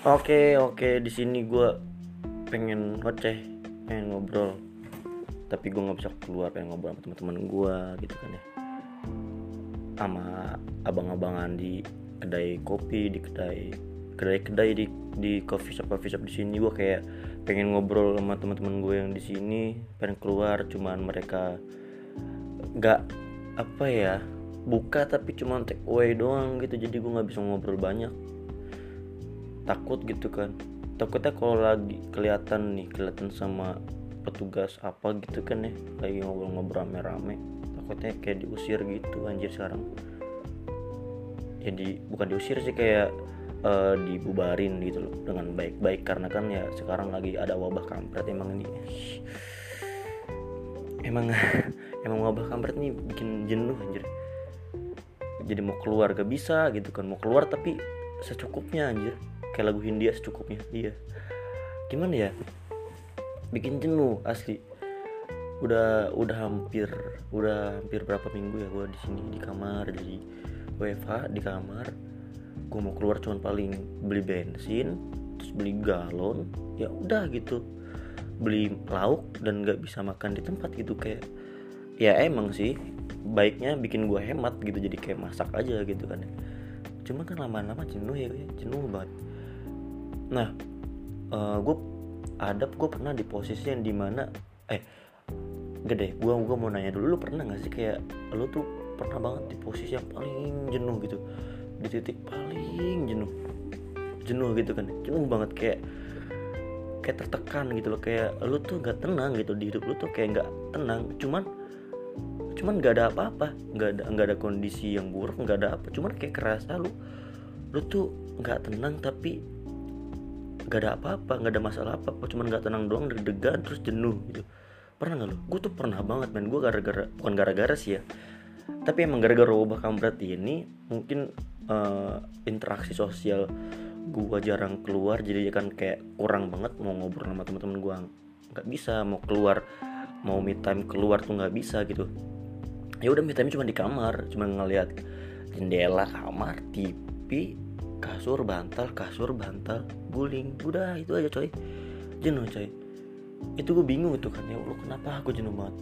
Oke oke di sini gue pengen ngoceh, pengen ngobrol, tapi gue nggak bisa keluar pengen ngobrol sama teman-teman gue gitu kan ya, sama abang-abangan di kedai kopi di kedai kedai-kedai di di coffee shop coffee shop di sini. Gue kayak pengen ngobrol sama teman-teman gue yang di sini pengen keluar cuman mereka nggak apa ya buka tapi cuma take away doang gitu. Jadi gue nggak bisa ngobrol banyak takut gitu kan. Takutnya kalau lagi kelihatan nih kelihatan sama petugas apa gitu kan ya. Lagi ngobrol-ngobrol rame-rame takutnya kayak diusir gitu anjir sekarang. Jadi bukan diusir sih kayak uh, dibubarin gitu loh dengan baik-baik. Karena kan ya sekarang lagi ada wabah kampret emang ini. Emang emang wabah kampret nih bikin jenuh anjir. Jadi mau keluar gak bisa gitu kan mau keluar tapi secukupnya anjir kayak lagu Hindia secukupnya iya. Gimana ya bikin jenuh asli. Udah udah hampir udah hampir berapa minggu ya gue di sini di kamar jadi WFH di kamar. Gue mau keluar cuman paling beli bensin terus beli galon ya udah gitu. Beli lauk dan nggak bisa makan di tempat gitu kayak ya emang sih baiknya bikin gue hemat gitu jadi kayak masak aja gitu kan cuma kan lama-lama jenuh ya jenuh banget nah uh, eh, gue ada gue pernah di posisi yang di mana eh gede gue gue mau nanya dulu lu pernah gak sih kayak lu tuh pernah banget di posisi yang paling jenuh gitu? Di titik paling jenuh. Jenuh gitu kan jenuh banget kayak kayak tertekan gitu loh kayak lu tuh gak tenang gitu di hidup lu tuh kayak gak tenang. Cuman cuman gak ada apa-apa nggak ada nggak ada kondisi yang buruk nggak ada apa. Cuman kayak kerasa lu lu tuh nggak tenang tapi gak ada apa-apa gak ada masalah apa-apa cuman gak tenang doang deg-degan terus jenuh gitu. Pernah gak lo gue tuh pernah banget men. Gue gara-gara bukan gara-gara sih ya. Tapi emang gara-gara wabah kampret ini mungkin uh, interaksi sosial gue jarang keluar jadi kan kayak kurang banget mau ngobrol sama teman-teman gue nggak bisa mau keluar mau me time keluar tuh nggak bisa gitu. Ya udah me time cuma di kamar cuma ngeliat jendela kamar TV kasur bantal kasur bantal guling. Udah itu aja coy. Jenuh coy. Itu gue bingung itu kan ya Allah kenapa aku jenuh banget?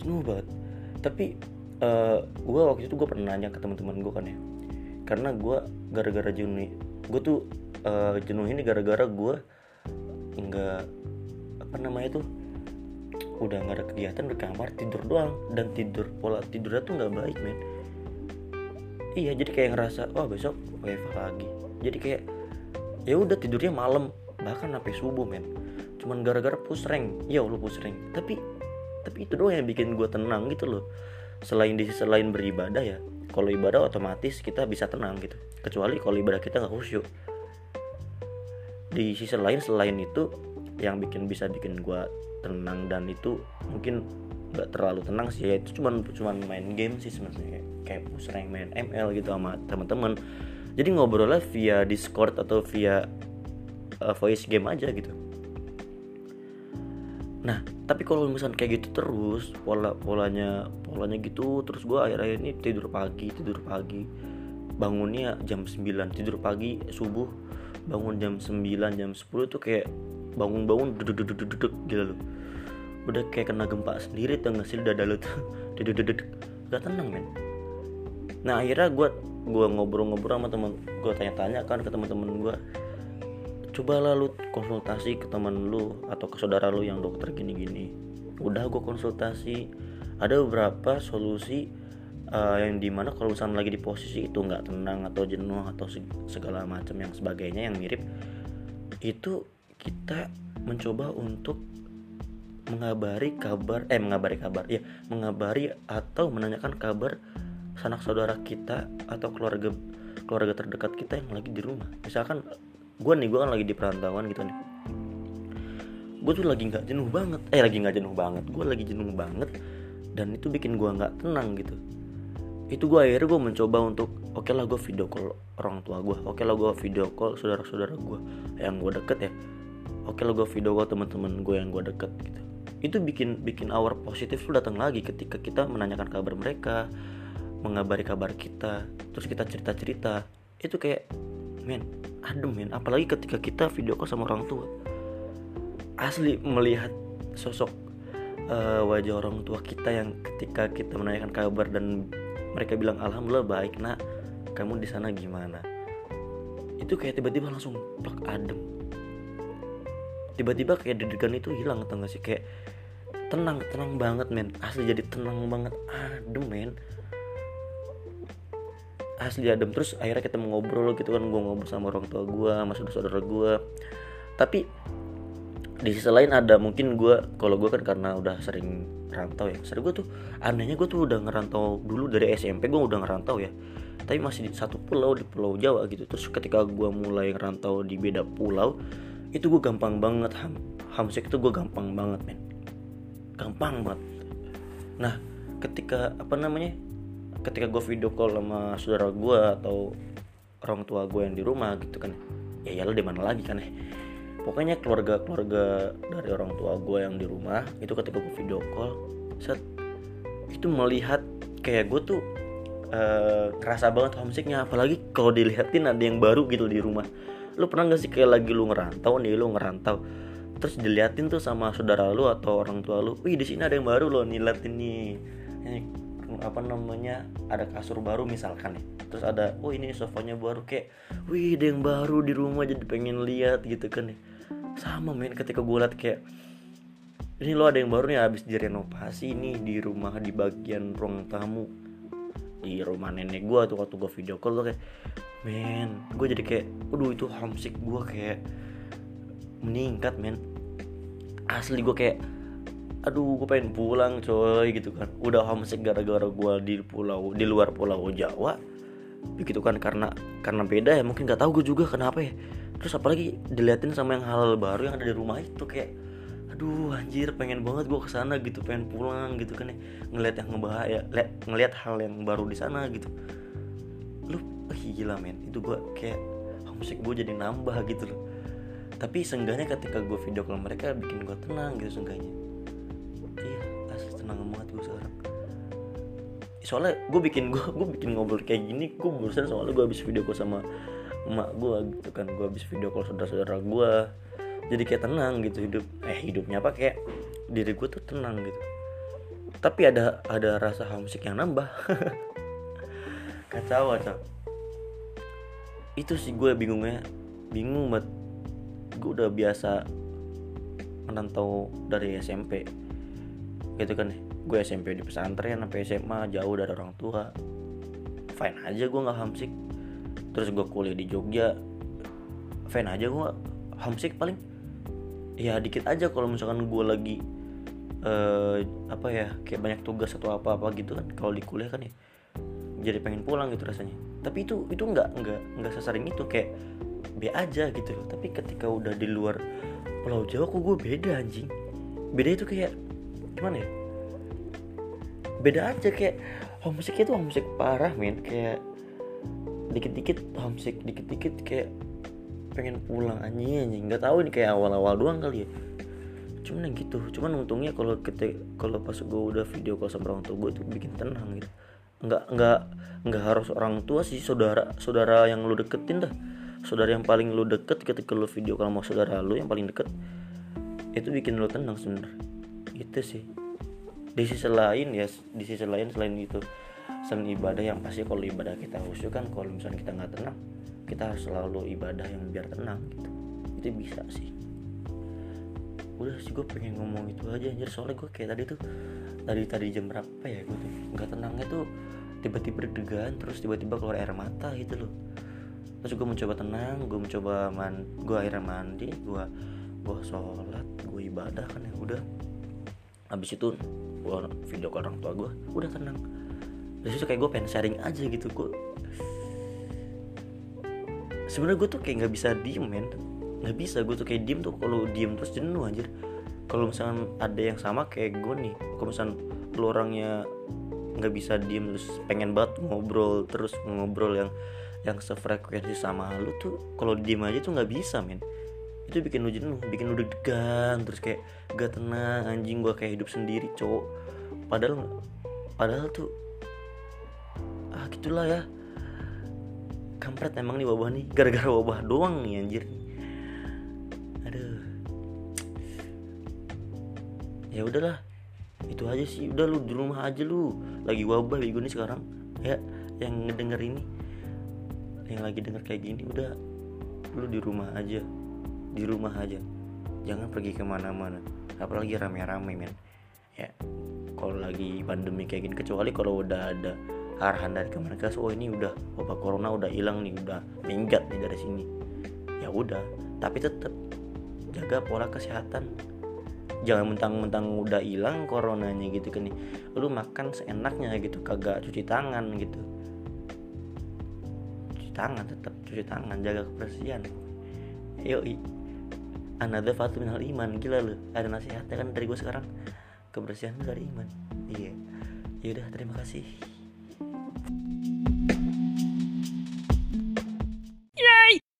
Jenuh banget. Tapi uh, eh, gue waktu itu gue pernah nanya ke teman-teman gue kan ya. Karena gue gara-gara jenuh gue tuh uh, jenuh ini gara-gara gue nggak apa namanya tuh udah nggak ada kegiatan di kamar tidur doang. Dan tidur pola tidurnya tuh nggak baik men iya jadi kayak ngerasa oh besok WFH lagi. Jadi kayak ya udah tidurnya malam bahkan sampai subuh men. Cuman gara-gara push rank ya lu push rank tapi tapi itu doang yang bikin gue tenang gitu loh. Selain di selain beribadah ya kalau ibadah otomatis kita bisa tenang gitu. Kecuali kalau ibadah kita nggak khusyuk. Di sisi lain selain itu yang bikin bisa bikin gue tenang dan itu mungkin nggak terlalu tenang sih ya. Itu cuman cuman main game sih sebenarnya. Kayak sering main ML gitu sama teman-teman. Jadi ngobrolnya via Discord atau via uh, voice game aja gitu. Nah tapi kalau misalnya kayak gitu terus pola polanya polanya gitu terus gue akhir-akhir ini tidur pagi tidur pagi. Bangunnya jam 9 tidur pagi subuh. Bangun jam 9 jam 10 tuh kayak bangun-bangun duduk-duduk gitu loh udah kayak kena gempa sendiri tuh nggak sih? Dada lu tuh. Gak tenang men. Nah akhirnya gue gue ngobrol-ngobrol sama temen gue tanya-tanya kan ke teman-teman gue coba lalu konsultasi ke teman lu atau ke saudara lu yang dokter gini-gini. Udah gue konsultasi. Ada beberapa solusi uh, yang di mana kalau misalnya lagi di posisi itu nggak tenang atau jenuh atau segala macam yang sebagainya yang mirip itu kita mencoba untuk mengabari kabar eh mengabari kabar ya mengabari atau menanyakan kabar sanak saudara kita atau keluarga keluarga terdekat kita yang lagi di rumah. Misalkan gue nih gue kan lagi di perantauan gitu nih. Gue tuh lagi nggak jenuh banget eh lagi nggak jenuh banget gue lagi jenuh banget dan itu bikin gue nggak tenang gitu. Itu gue akhirnya gue mencoba untuk oke okay lah gue video call orang tua gue oke okay lah gue video call saudara-saudara gue yang gue deket ya. Oke okay lah gue video call teman-teman gue yang gue deket gitu itu bikin bikin hour positif tuh datang lagi ketika kita menanyakan kabar mereka mengabari kabar kita terus kita cerita cerita itu kayak men adem men apalagi ketika kita video call sama orang tua. Asli melihat sosok uh, wajah orang tua kita yang ketika kita menanyakan kabar dan mereka bilang alhamdulillah baik nak. Kamu di sana gimana? Itu kayak tiba-tiba langsung plak adem. Tiba-tiba kayak deg-degan itu hilang atau gak sih? Kayak tenang tenang banget men. Asli jadi tenang banget. Adem men. Asli adem. Terus akhirnya kita ngobrol gitu kan. Gue ngobrol sama orang tua gue sama saudara-saudara gue tapi di sisi lain ada mungkin gue kalau gue kan karena udah sering rantau ya. Sering gue tuh anehnya gue tuh udah ngerantau dulu dari SMP gue udah ngerantau ya. Tapi masih di satu pulau di pulau Jawa gitu. Terus ketika gue mulai ngerantau di beda pulau itu gue gampang banget ham hamsek itu gue gampang banget men gampang banget nah ketika apa namanya ketika gue video call sama saudara gue atau orang tua gue yang di rumah gitu kan ya ya lo di mana lagi kan ya. Pokoknya keluarga keluarga dari orang tua gue yang di rumah itu ketika gue video call set itu melihat kayak gue tuh uh, kerasa banget homesicknya. Apalagi kalau dilihatin ada yang baru gitu di rumah. Lu pernah gak sih kayak lagi lu ngerantau nih lu ngerantau terus diliatin tuh sama saudara lu atau orang tua lu wih di sini ada yang baru loh nih nih ini. Apa namanya ada kasur baru misalkan ya terus ada oh ini sofanya baru kayak wih ada yang baru di rumah jadi pengen lihat gitu kan ya sama men ketika gue liat kayak ini lo ada yang baru nih habis direnovasi nih di rumah di bagian ruang tamu. Di rumah nenek gue tuh waktu gue video call tuh kayak men gue jadi kayak aduh itu homesick gue kayak meningkat men asli gue kayak aduh gue pengen pulang coy gitu kan. Udah homesick gara-gara gue di pulau di luar pulau Jawa. Begitu kan karena karena beda ya mungkin nggak tahu gue juga kenapa ya. Terus apalagi diliatin sama yang hal baru yang ada di rumah itu kayak aduh anjir pengen banget gue ke sana gitu pengen pulang gitu kan ya. Ngeliat yang ngebahaya ngeliat hal yang baru di sana gitu. Lu gila men. Itu gue kayak homesick gue jadi nambah gitu loh tapi seenggaknya ketika gue video call mereka bikin gue tenang gitu seenggaknya iya asli tenang banget gue sekarang. Soalnya gue bikin gue gue bikin ngobrol kayak gini gue barusan soalnya gue habis video call sama emak gue gitu kan. Gue habis video call saudara-saudara gue jadi kayak tenang gitu hidup eh hidupnya apa kayak diri gue tuh tenang gitu. Tapi ada ada rasa homesick yang nambah. Kacau kacau. Itu sih gue bingungnya bingung banget gue udah biasa menantau dari SMP gitu kan gue SMP di pesantren sampai SMA jauh dari orang tua. Fine aja gue nggak homesick. Terus gue kuliah di Jogja. Fine aja gue homesick paling. Ya dikit aja kalau misalkan gue lagi uh, apa ya kayak banyak tugas atau apa apa gitu kan kalau di kuliah kan ya jadi pengen pulang gitu rasanya. Tapi itu itu nggak nggak nggak sesering itu. Kayak B aja gitu loh. Tapi ketika udah di luar Pulau Jawa kok gue beda anjing. Beda itu kayak gimana ya? Beda aja kayak homesick itu homesick parah men. Kayak dikit-dikit homesick dikit-dikit kayak pengen pulang anjing anjing. Nggak tahu ini kayak awal-awal doang kali ya. Cuman yang gitu. Cuman untungnya kalau kita kalau pas gue udah video call sama orang tua gue itu bikin tenang gitu. Nggak nggak nggak harus orang tua sih saudara saudara yang lu deketin dah saudara yang paling lu deket ketika lu video kalau mau saudara lu yang paling deket itu bikin lu tenang sebenernya. Itu sih. Di sisi lain ya di sisi lain selain itu selain ibadah yang pasti kalau ibadah kita khusyuk kan kalau misalnya kita nggak tenang kita harus selalu ibadah yang biar tenang gitu. Itu bisa sih. Udah sih gue pengen ngomong itu aja anjir. Soalnya gue kayak tadi tuh tadi tadi jam berapa ya gue tuh? Nggak tenangnya tuh tiba-tiba deg-degan terus tiba-tiba keluar air mata gitu loh terus gue mencoba tenang gue mencoba man gue akhirnya mandi gue gue sholat gue ibadah kan ya udah. Habis itu gue video ke orang tua gue udah tenang. Dari situ kayak gue pengen sharing aja gitu gue sebenarnya gue tuh kayak nggak bisa diem men. Nggak bisa gue tuh kayak diem tuh kalau diem terus jenuh anjir. Kalau misalnya ada yang sama kayak gue nih kalau misalnya lu orangnya nggak bisa diem terus pengen banget ngobrol terus ngobrol yang yang sefrekuensi sama lu tuh kalau diem aja tuh nggak bisa men. Itu bikin lu jenuh bikin lu deg-degan terus kayak gak tenang anjing gua kayak hidup sendiri cowok. Padahal padahal tuh ah gitulah ya. Kampret emang nih wabah nih gara-gara wabah doang nih anjir. Aduh. Ya udahlah itu aja sih udah lu di rumah aja lu. Lagi wabah bego nih sekarang. Ya yang ngedenger ini yang lagi denger kayak gini udah. Lu di rumah aja. Di rumah aja. Jangan pergi ke mana-mana. Apalagi rame-rame men. Ya kalau lagi pandemi kayak gini kecuali kalau udah ada arahan dari Kemenkes oh ini udah wabah corona udah hilang nih udah minggat nih dari sini. Ya udah tapi tetap jaga pola kesehatan jangan mentang-mentang udah hilang coronanya gitu kan nih. Lu makan seenaknya gitu kagak cuci tangan gitu. Cuci tangan tetap cuci tangan jaga kebersihan. Yoi. Another fatu minal iman gila lu. Ada nasihatnya kan dari gue sekarang. Kebersihan dari iman. Iya. Yaudah terima kasih